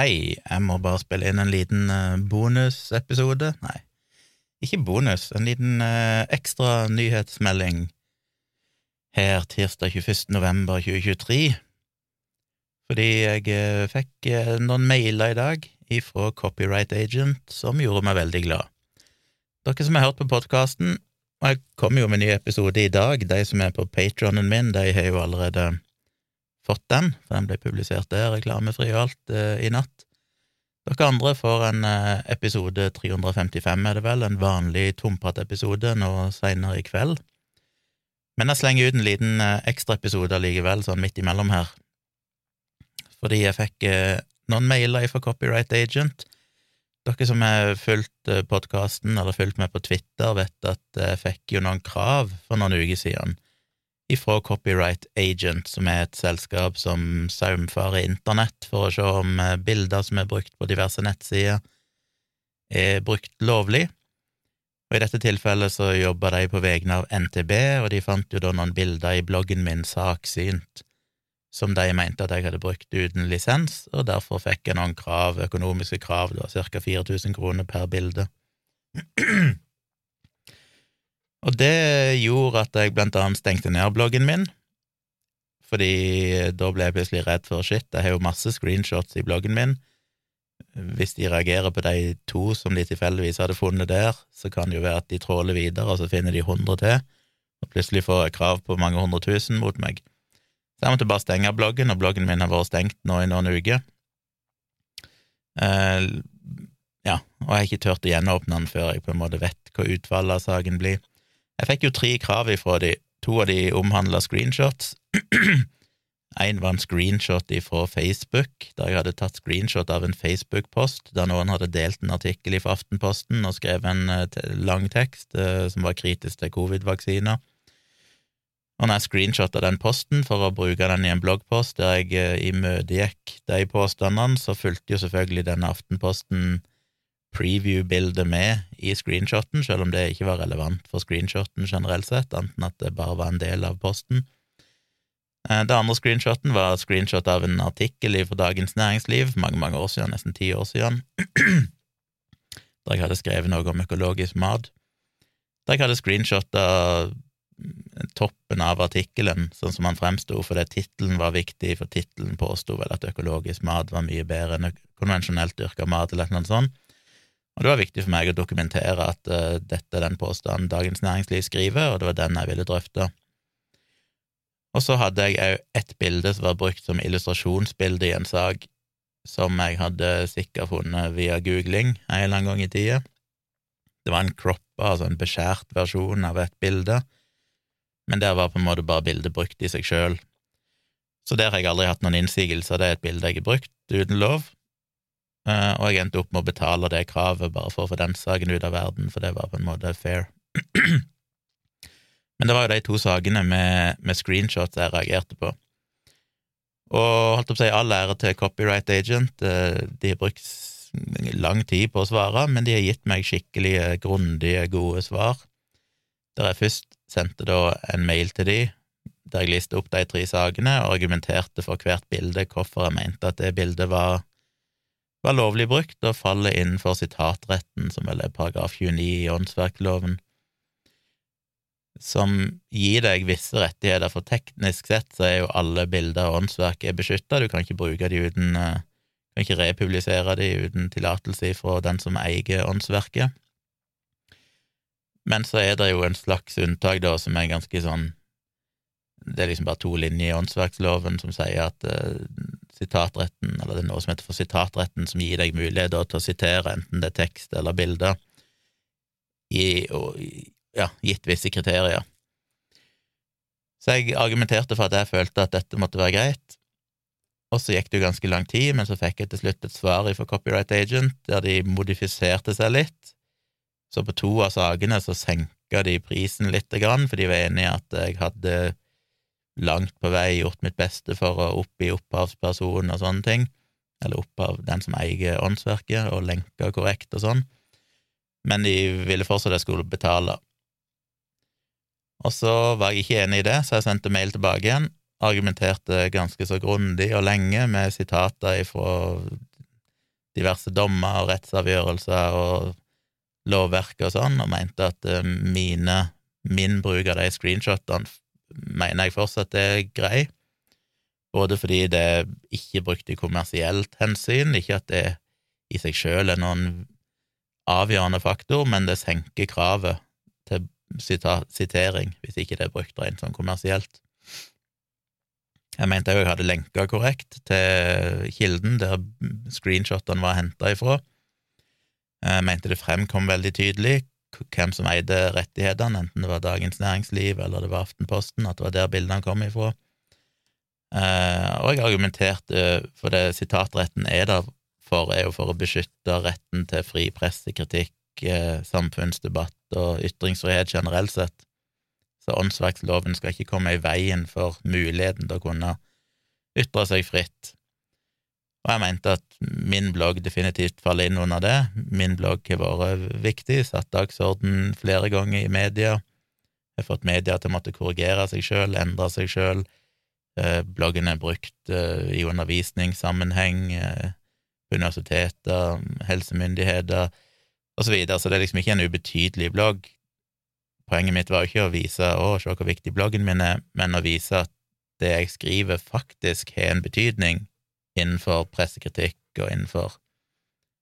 Hei, jeg må bare spille inn en liten eh, bonusepisode. Nei, ikke bonus, en liten eh, ekstra nyhetsmelding her tirsdag 21. november 2023. Fordi jeg eh, fikk noen mailer i dag ifra Copyright Agent som gjorde meg veldig glad. Dere som har hørt på podkasten, og jeg kommer jo med en ny episode i dag, de som er på patronen min, de har jo allerede fått den, for den ble publisert der, reklamefri og alt, eh, i natt. Dere andre får en eh, episode 355, er det vel, en vanlig tompratepisode nå seinere i kveld. Men jeg slenger ut en liten eh, ekstraepisode allikevel, sånn midt imellom her, fordi jeg fikk noen mailer fra Copyright Agent. Dere som har fulgt podkasten eller fulgt med på Twitter, vet at jeg fikk jo noen krav for noen uker siden ifra Copyright Agent, som er et selskap som saumfarer internett for å se om eh, bilder som er brukt på diverse nettsider, er brukt lovlig. Og I dette tilfellet så jobba de på vegne av NTB, og de fant jo da noen bilder i bloggen min Saksynt som de mente at jeg hadde brukt uten lisens, og derfor fikk jeg noen krav, økonomiske krav, da, ca. 4000 kroner per bilde. Og det gjorde at jeg blant annet stengte ned bloggen min, fordi da ble jeg plutselig redd for shit, jeg har jo masse screenshots i bloggen min. Hvis de reagerer på de to som de tilfeldigvis hadde funnet der, så kan det jo være at de tråler videre, og så finner de hundre til, og plutselig får jeg krav på mange hundre tusen mot meg. Så jeg måtte bare stenge bloggen, og bloggen min har vært stengt nå i noen uker. Eh, ja, og jeg har ikke turt å gjenåpne den før jeg på en måte vet hva utfallet av saken blir. Jeg fikk jo tre krav ifra de. To av de omhandla screenshots. En var en screenshot ifra Facebook, der jeg hadde tatt screenshot av en Facebook-post der noen hadde delt en artikkel fra Aftenposten og skrevet en uh, lang tekst eh, som var kritisk til covid-vaksiner. Og når jeg screenshotta den posten for å bruke den i en bloggpost der jeg uh, imøtegikk de påstandene, så fulgte jo selvfølgelig denne Aftenposten preview-bildet med i screenshoten, selv om det ikke var relevant for screenshoten generelt sett, anten at det bare var en del av posten. Eh, det andre screenshoten var screenshot av en artikkel fra Dagens Næringsliv mange, mange år siden, nesten ti år siden, der jeg hadde skrevet noe om økologisk mat. Der jeg hadde screenshotta toppen av artikkelen, sånn som han fremsto, fordi tittelen var viktig, for tittelen påsto vel at økologisk mat var mye bedre enn konvensjonelt dyrka mat, eller noe sånt. Og det var viktig for meg å dokumentere at uh, dette er den påstanden Dagens Næringsliv skriver, og det var den jeg ville drøfte. Og så hadde jeg òg ett bilde som var brukt som illustrasjonsbilde i en sak, som jeg hadde sikkert funnet via googling en eller annen gang i tida. Det var en croppa, altså en beskjært versjon av et bilde, men der var på en måte bare bildet brukt i seg sjøl. Så der har jeg aldri hatt noen innsigelser, det er et bilde jeg har brukt uten lov, og jeg endte opp med å betale det kravet bare for å få den saken ut av verden, for det var på en måte fair. Men det var jo de to sakene med, med screenshots jeg reagerte på. Og holdt opp å si all ære til Copyright Agent, uh, de har brukt lang tid på å svare, men de har gitt meg skikkelig grundige, gode svar. Der jeg først sendte da en mail til de, der jeg liste opp de tre sakene og argumenterte for hvert bilde hvorfor jeg mente at det bildet var var lovlig brukt og faller innenfor sitatretten, som vel er paragraf 29 i åndsverkloven, som gir deg visse rettigheter, for teknisk sett så er jo alle bilder av åndsverk beskytta, du kan ikke bruke de uten eh, kan ikke republisere de uten tillatelse fra den som eier åndsverket. Men så er det jo en slags unntak, da, som er ganske sånn Det er liksom bare to linjer i åndsverksloven som sier at uh, sitatretten, eller det er noe som heter for sitatretten, som gir deg mulighet til å sitere enten det er tekst eller bilder, i, og, ja, gitt visse kriterier. Så jeg argumenterte for at jeg følte at dette måtte være greit, og så gikk det jo ganske lang tid, men så fikk jeg til slutt et svar fra Copyright Agent der de modifiserte seg litt. Så på to av sakene så senka de prisen lite grann, for de var enige i at jeg hadde langt på vei gjort mitt beste for å oppgi opphavspersonen og sånne ting, eller opphav den som eier åndsverket, og lenka korrekt og sånn, men de ville fortsatt at jeg skulle betale. Og så var jeg ikke enig i det, så jeg sendte mail tilbake igjen, argumenterte ganske så grundig og lenge med sitater ifra diverse dommer og rettsavgjørelser og lovverk og sånn, og mente at eh, mine, min bruk av de screenshotene mener jeg fortsatt er grei, både fordi det er ikke brukt i kommersielt hensyn, ikke at det i seg sjøl er noen avgjørende faktor, men det senker kravet til sitering hvis ikke det er brukt rent sånn kommersielt. Jeg mente jeg hadde lenka korrekt til kilden der screenshotene var henta ifra. Jeg mente det fremkom veldig tydelig hvem som eide rettighetene, enten det var Dagens Næringsliv eller det var Aftenposten, at det var der bildene kom ifra. Eh, og jeg argumenterte for det sitatretten er der for, er jo for å beskytte retten til fri pressekritikk, eh, samfunnsdebatt og ytringsfrihet generelt sett. Så åndsverksloven skal ikke komme i veien for muligheten til å kunne ytre seg fritt. Og jeg mente at min blogg definitivt faller inn under det. Min blogg har vært viktig, satt dagsorden flere ganger i media. Jeg har fått media til å måtte korrigere seg sjøl, endre seg sjøl. Eh, bloggen er brukt eh, i undervisningssammenheng, eh, på universiteter, helsemyndigheter osv., så, videre. så det er liksom ikke en ubetydelig blogg. Poenget mitt var jo ikke å vise å, se hvor viktig bloggen min er, men å vise at det jeg skriver, faktisk har en betydning innenfor pressekritikk og innenfor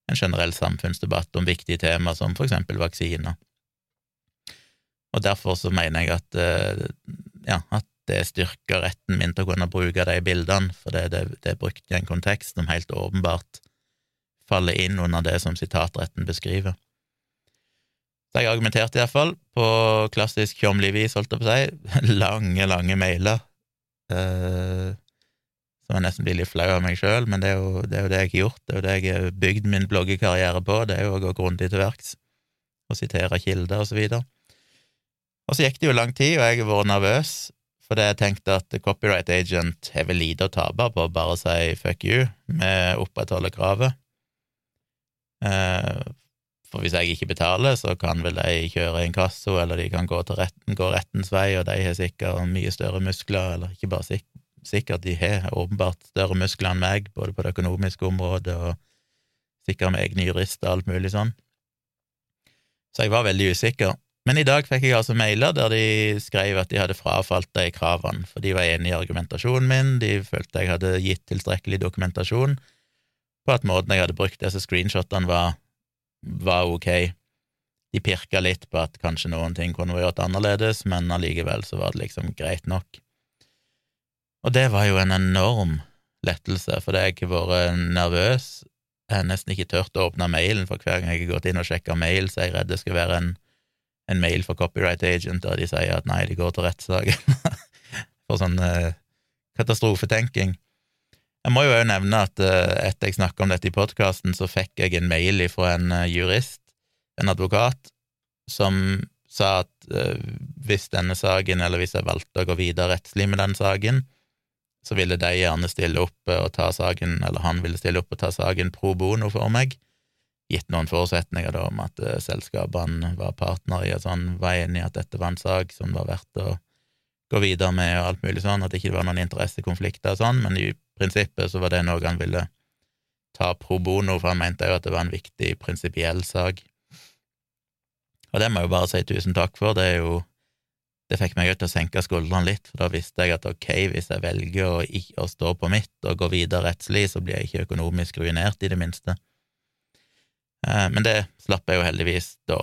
en generell samfunnsdebatt om viktige tema som for eksempel vaksiner. Og derfor så mener jeg at, eh, ja, at det styrker retten min til å kunne bruke de bildene, for det, det, det er brukt i en kontekst som helt åpenbart faller inn under det som sitatretten beskriver. Så jeg argumenterte iallfall på klassisk tjomli vis, holdt jeg på å si, lange, lange mailer. Eh, som jeg nesten blir litt flau av meg sjøl, men det er, jo, det er, jo, det jeg har gjort, det er jo det jeg har bygd min bloggekarriere på, det er jo å gå grundig til verks og sitere kilder og så videre. Og så gikk det jo lang tid, og jeg har vært nervøs, fordi jeg tenkte at copyright agent har vel lite å tape på å bare si fuck you, vi opprettholder kravet. Eh, for hvis jeg ikke betaler, så kan vel de kjøre inkasso, eller de kan gå, til retten, gå rettens vei, og de har sikkert mye større muskler, eller ikke bare sikkert, de har åpenbart større muskler enn meg, både på det økonomiske området og sikkert med egne jurister og alt mulig sånn. Så jeg var veldig usikker. Men i dag fikk jeg altså mailer der de skrev at de hadde frafalt de kravene, for de var enig i argumentasjonen min, de følte jeg hadde gitt tilstrekkelig dokumentasjon på at måten jeg hadde brukt disse screenshotene var, var ok. De pirka litt på at kanskje noen ting kunne vært annerledes, men allikevel så var det liksom greit nok. Og det var jo en enorm lettelse, for jeg har vært nervøs. Jeg har nesten ikke turt å åpne mailen, for hver gang jeg har gått inn og sjekka mail, så er jeg redd det skal være en, en mail for copyright agent der de sier at nei, de går til rettssak. for sånn eh, katastrofetenking. Jeg må jo òg nevne at eh, etter jeg snakka om dette i podkasten, så fikk jeg en mail fra en uh, jurist, en advokat, som sa at hvis denne saken, eller hvis jeg valgte å gå videre rettslig med den saken, så ville de gjerne stille opp og ta saken, eller han ville stille opp og ta saken pro bono for meg, gitt noen forutsetninger da om at uh, selskapene var partnere i og sånn, var enig i at dette var en sak som var verdt å gå videre med og alt mulig sånn, at det ikke var noen interessekonflikter og sånn, men i prinsippet så var det noe han ville ta pro bono, for. Han mente jo at det var en viktig prinsipiell sak. Og det må jeg jo bare si tusen takk for, det er jo det fikk meg til å senke skuldrene litt, for da visste jeg at ok, hvis jeg velger å, å stå på mitt og gå videre rettslig, så blir jeg ikke økonomisk ruinert, i det minste. Eh, men det slapp jeg jo heldigvis da.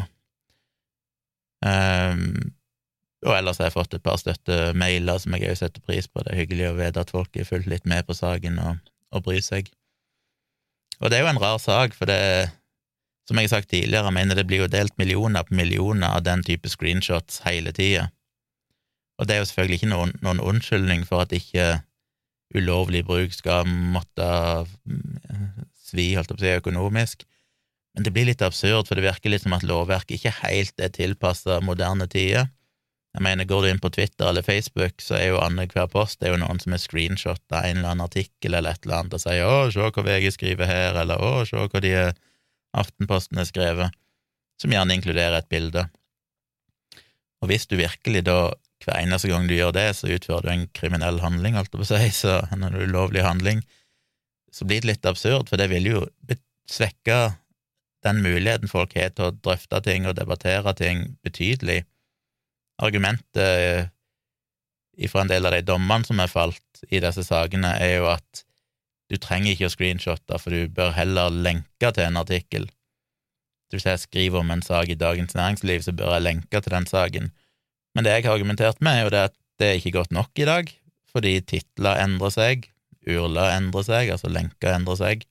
Um, og ellers har jeg fått et par støttemailer som jeg òg setter pris på. Det er hyggelig å vite at folk har fulgt litt med på saken og, og bryr seg. Og det er jo en rar sak, for det, som jeg har sagt tidligere, jeg mener det blir jo delt millioner på millioner av den type screenshots hele tida. Og det er jo selvfølgelig ikke noen, noen unnskyldning for at ikke ulovlig bruk skal måtte mm, svi, holdt jeg på å si, økonomisk, men det blir litt absurd, for det virker litt som at lovverket ikke helt er tilpassa moderne tider. Jeg mener, går du inn på Twitter eller Facebook, så er jo annenhver post det er jo noen som er screenshotta en eller annen artikkel eller et eller annet og sier 'Å, se hva VG skriver her', eller 'Å, se hva de Aftenposten har skrevet', som gjerne inkluderer et bilde. Og hvis du virkelig da hver eneste gang du gjør det, så utfører du en kriminell handling, holdt på å så en ulovlig handling. Så blir det litt absurd, for det vil jo svekke den muligheten folk har til å drøfte ting og debattere ting betydelig. Argumentet fra en del av de dommene som er falt i disse sakene, er jo at du trenger ikke å screenshotte, for du bør heller lenke til en artikkel. Hvis jeg skriver om en sak i Dagens Næringsliv, så bør jeg lenke til den saken. Men det jeg har argumentert med, er jo det at det er ikke godt nok i dag, fordi titler endrer seg, urler endrer seg, altså lenker endrer seg.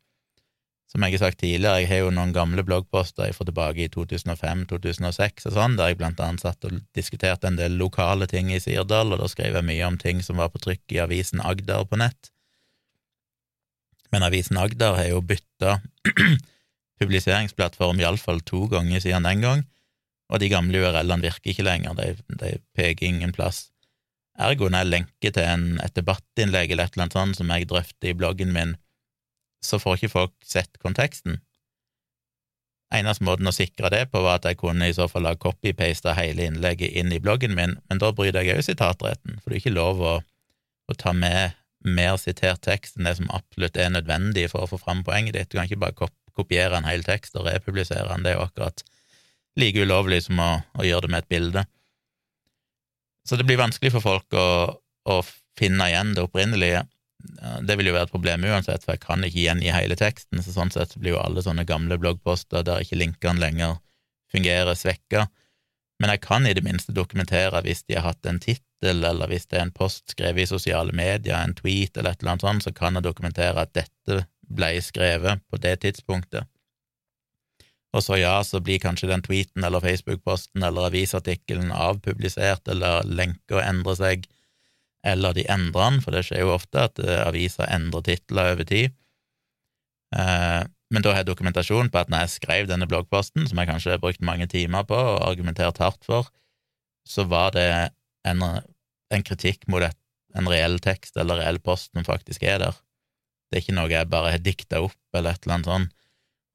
Som jeg har sagt tidligere, jeg har jo noen gamle bloggposter jeg får tilbake i 2005-2006 og sånn, der jeg blant annet satt og diskuterte en del lokale ting i Sirdal, og da skrev jeg mye om ting som var på trykk i avisen Agder på nett. Men avisen Agder har jo bytta publiseringsplattform iallfall to ganger siden den gang, og de gamle URL-ene virker ikke lenger, de, de, peker ingen plass. Ergo når jeg lenker til en, et debattinnlegg eller et eller annet sånt som jeg drøfter i bloggen min, så får ikke folk sett konteksten. Eneste måten å sikre det på var at jeg kunne i så fall ha copy-pasta hele innlegget inn i bloggen min, men da bryter jeg òg sitatretten, for det er ikke lov å, å, ta med mer sitert tekst enn det som absolutt er nødvendig for å få fram poenget ditt. Du kan ikke bare kopiere en hel tekst og republisere den, det er jo akkurat like ulovlig som å, å gjøre det med et bilde. Så det blir vanskelig for folk å, å finne igjen det opprinnelige. Det vil jo være et problem uansett, for jeg kan ikke gjengi hele teksten, så sånn sett blir jo alle sånne gamle bloggposter der ikke linkene lenger fungerer, svekka. Men jeg kan i det minste dokumentere hvis de har hatt en tittel, eller hvis det er en post skrevet i sosiale medier, en tweet eller et eller annet sånt, så kan jeg dokumentere at dette ble skrevet på det tidspunktet. Og så ja, så blir kanskje den tweeten eller Facebook-posten eller avisartikkelen avpublisert, eller lenker endrer seg, eller de endrer den, for det skjer jo ofte at uh, aviser endrer titler over tid. Uh, men da har jeg dokumentasjon på at når jeg skrev denne bloggposten, som jeg kanskje har brukt mange timer på og argumentert hardt for, så var det en, en kritikk mot et, en reell tekst eller reell post som faktisk er der. Det er ikke noe jeg bare har dikta opp eller et eller annet sånt.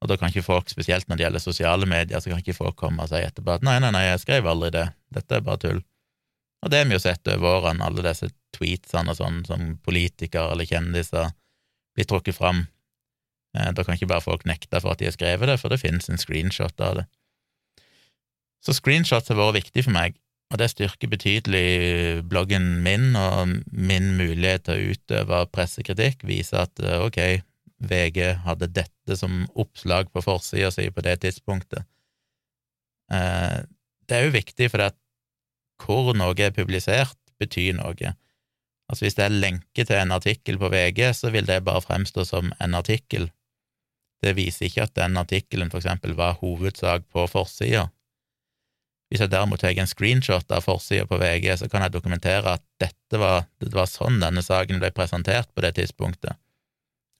Og da kan ikke folk, spesielt når det gjelder sosiale medier, så kan ikke folk komme og si etterpå at nei, nei, nei, jeg skrev aldri det, dette er bare tull. Og det har vi jo sett over årene, alle disse tweetsene og sånn som politikere eller kjendiser blir trukket fram. Eh, da kan ikke bare folk nekte for at de har skrevet det, for det finnes en screenshot av det. Så screenshots har vært viktig for meg, og det styrker betydelig bloggen min og min mulighet til å utøve pressekritikk, vise at eh, ok, VG hadde dette som oppslag på forsida si på det tidspunktet. Eh, det er jo viktig, for at hvor noe er publisert, betyr noe. Altså Hvis det er lenke til en artikkel på VG, så vil det bare fremstå som en artikkel. Det viser ikke at den artikkelen for eksempel var hovedsak på forsida. Hvis jeg derimot tar en screenshot av forsida på VG, så kan jeg dokumentere at dette var, det var sånn denne saken ble presentert på det tidspunktet.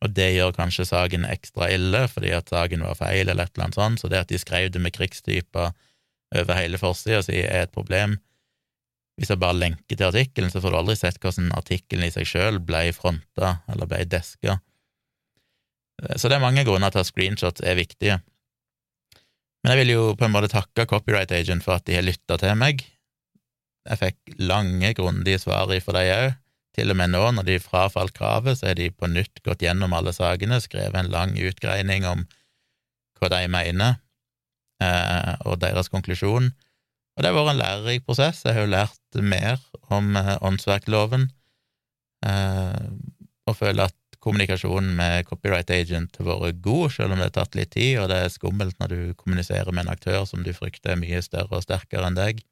Og det gjør kanskje saken ekstra ille, fordi at saken var feil, eller et eller annet sånt, så det at de skrev det med krigstyper over hele forsida si, er et problem. Hvis jeg bare lenker til artikkelen, så får du aldri sett hvordan artikkelen i seg sjøl ble fronta eller ble deska. Så det er mange grunner til at screenshots er viktige. Men jeg vil jo på en måte takke Copyright Agent for at de har lytta til meg. Jeg fikk lange, grundige svar ifra dem òg. Til og med nå, når de frafalt kravet, så har de på nytt gått gjennom alle sakene, skrevet en lang utgreining om hva de mener, eh, og deres konklusjon. Og det har vært en lærerik prosess. Jeg har jo lært mer om eh, åndsverkloven, eh, og føler at kommunikasjonen med copyright agent har vært god, selv om det har tatt litt tid, og det er skummelt når du kommuniserer med en aktør som du frykter er mye større og sterkere enn deg,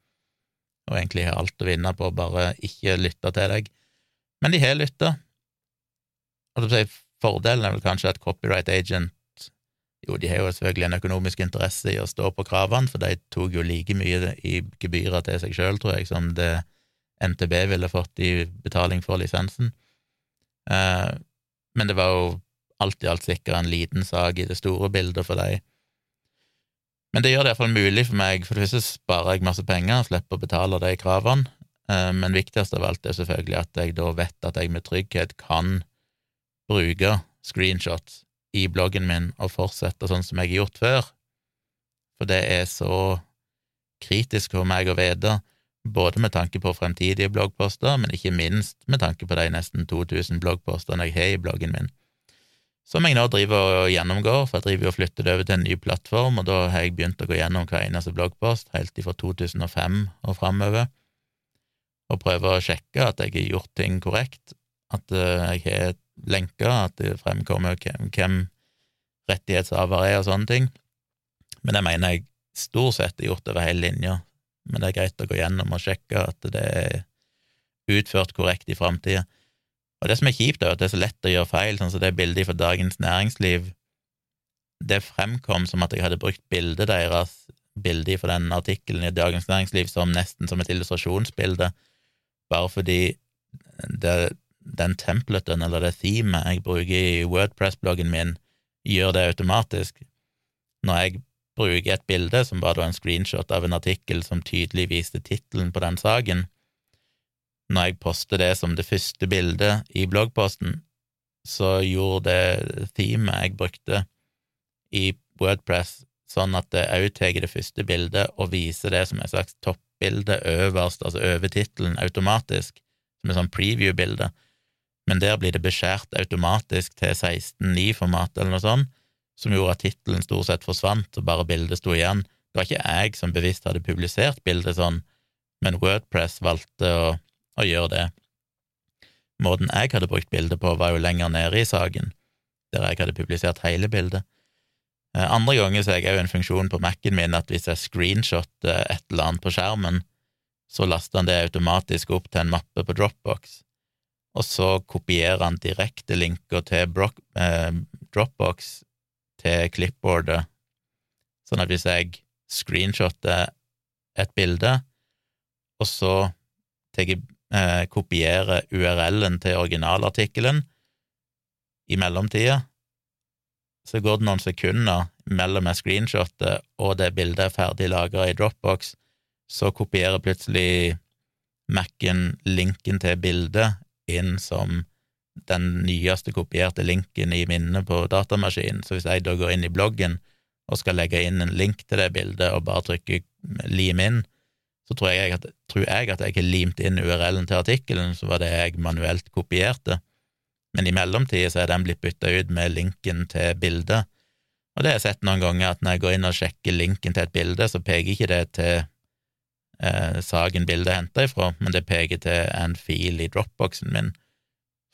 og egentlig har alt å vinne på å bare ikke lytte til deg. Men de har lytta. Fordelen er vel kanskje at copyright agent jo, de har jo selvfølgelig en økonomisk interesse i å stå på kravene, for de tok jo like mye i gebyrer til seg sjøl, tror jeg, som det NTB ville fått i betaling for lisensen. Eh, men det var jo alt i alt sikkert en liten sak i det store bildet for dem. Men det gjør det iallfall mulig for meg, for det første sparer jeg masse penger og slipper å betale de kravene, men viktigst av alt er selvfølgelig at jeg da vet at jeg med trygghet kan bruke screenshots i bloggen min og fortsette sånn som jeg har gjort før, for det er så kritisk for meg å vite, både med tanke på fremtidige bloggposter, men ikke minst med tanke på de nesten 2000 bloggpostene jeg har i bloggen min. som jeg nå driver og gjennomgår, for jeg driver og flytter det over til en ny plattform, og da har jeg begynt å gå gjennom hver eneste bloggpost, helt ifra 2005 og framover, og prøver å sjekke at jeg har gjort ting korrekt, at eh, jeg har lenker, at det fremkommer hvem rettighetshaver er og sånne ting. Men det mener jeg stort sett har gjort over hele linja, men det er greit å gå gjennom og sjekke at det er utført korrekt i framtida. Og det som er kjipt, er at det er så lett å gjøre feil, sånn som det bildet fra Dagens Næringsliv. Det fremkom som at jeg hadde brukt bildet deres, bildet fra den artikkelen i Dagens Næringsliv, som nesten som et illustrasjonsbilde, bare fordi det, den templeten, eller det themet jeg bruker i Wordpress-bloggen min, gjør det automatisk. Når jeg bruker et bilde som var en screenshot av en artikkel som tydelig viste tittelen på den saken, når jeg poster det som det første bildet i bloggposten, så gjorde det themet jeg brukte i Wordpress, sånn at det òg tar det første bildet og viser det som en slags toppbilde øverst, altså over tittelen, automatisk, som et sånn preview-bilde, men der blir det beskjært automatisk til 16.9-format eller noe sånt, som gjorde at tittelen stort sett forsvant, og bare bildet sto igjen. Det var ikke jeg som bevisst hadde publisert bildet sånn, men Wordpress valgte å å gjøre det. Måten jeg hadde brukt bildet på, var jo lenger nede i saken, der jeg hadde publisert hele bildet. Eh, andre ganger så har jeg òg en funksjon på Mac-en min at hvis jeg screenshotter et eller annet på skjermen, så laster han det automatisk opp til en mappe på Dropbox, og så kopierer han direkte linker til eh, Dropbox til clipboardet, sånn at hvis jeg screenshotter et bilde, og så tar eh, kopierer URL-en til originalartikkelen i mellomtida, så går det noen sekunder mellom jeg screenshotet og det bildet er ferdig lagra i Dropbox, så kopierer plutselig Mac-en linken til bildet inn som den nyeste kopierte linken i minnet på datamaskinen. Så hvis jeg da går inn i bloggen og skal legge inn en link til det bildet og bare trykker lim inn, så tror jeg, at, tror jeg at jeg har limt inn URL-en til artikkelen, så var det jeg manuelt kopierte, men i mellomtida så er den blitt bytta ut med linken til bildet, og det har jeg sett noen ganger, at når jeg går inn og sjekker linken til et bilde, så peker ikke det til eh, saken bildet er henta ifra, men det peker til en fil i dropboxen min,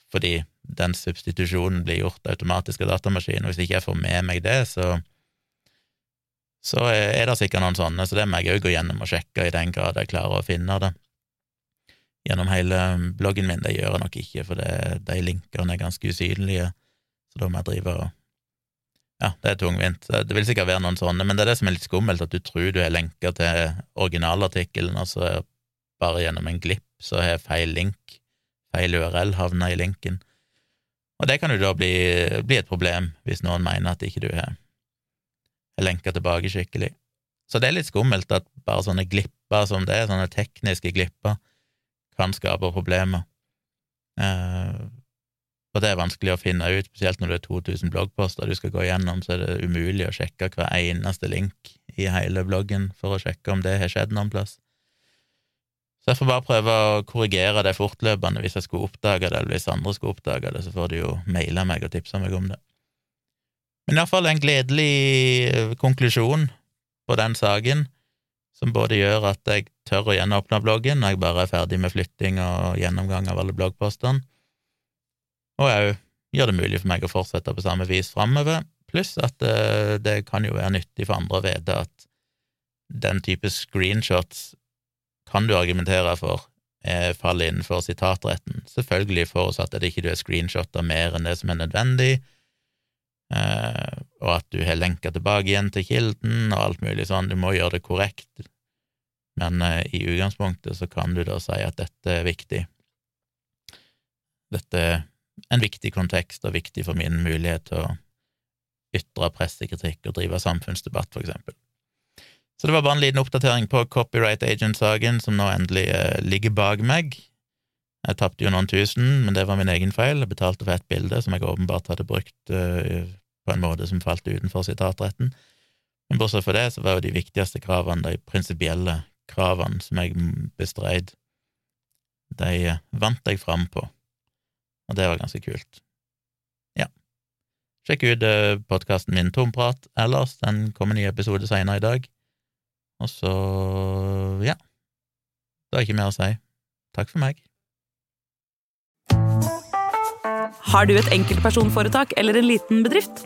fordi den substitusjonen blir gjort automatisk av datamaskinen, og hvis ikke jeg får med meg det, så så er det sikkert noen sånne, så det må jeg òg gå gjennom og sjekke i den grad jeg klarer å finne det. Gjennom hele bloggen min, det gjør jeg nok ikke, for det, de linkene er ganske usynlige, så da må jeg drive og Ja, det er tungvint. Det vil sikkert være noen sånne, men det er det som er litt skummelt, at du tror du har lenka til originalartikkelen, og så bare gjennom en glipp så har feil link, feil URL, havna i linken. Og det kan jo da bli, bli et problem, hvis noen mener at ikke du har lenka tilbake skikkelig. Så det er litt skummelt at bare sånne glipper som det, sånne tekniske glipper, kan skape problemer. Eh, og det er vanskelig å finne ut, spesielt når det er 2000 bloggposter du skal gå gjennom, så er det umulig å sjekke hver eneste link i hele bloggen for å sjekke om det har skjedd noen plass. Så jeg får bare prøve å korrigere det fortløpende hvis jeg skulle oppdage det, eller hvis andre skulle oppdage det, så får de jo maile meg og tipse meg om det. Men iallfall en gledelig eh, konklusjon på den saken, som både gjør at jeg tør å gjenåpne bloggen når jeg bare er ferdig med flytting og gjennomgang av alle bloggpostene, og òg gjør det mulig for meg å fortsette på samme vis framover, pluss at det, eh, det kan jo være nyttig for andre å vite at den type screenshots kan du argumentere for eh, faller innenfor sitatretten, selvfølgelig forutsatt at ikke du er screenshotta mer enn det som er nødvendig, Eh, og at du har lenka tilbake igjen til kilden og alt mulig sånn. Du må gjøre det korrekt, men eh, i utgangspunktet så kan du da si at dette er viktig. Dette er en viktig kontekst og viktig for min mulighet til å ytre pressekritikk og drive samfunnsdebatt, for eksempel. Så det var bare en liten oppdatering på Copyright Agent-saken, som nå endelig eh, ligger bak meg. Jeg tapte jo noen tusen, men det var min egen feil. Jeg betalte for et bilde som jeg åpenbart hadde brukt uh, på en måte som falt utenfor sitatretten. Men bortsett fra det, så var jo de viktigste kravene, de prinsipielle kravene som jeg bestreid, de vant jeg fram på, og det var ganske kult. Ja. sjekk ut uh, podkasten min Tomprat ellers. Den kommer ny episode seinere i dag. Og så, ja. Det er ikke mer å si. Takk for meg. Har du et enkeltpersonforetak eller en liten bedrift?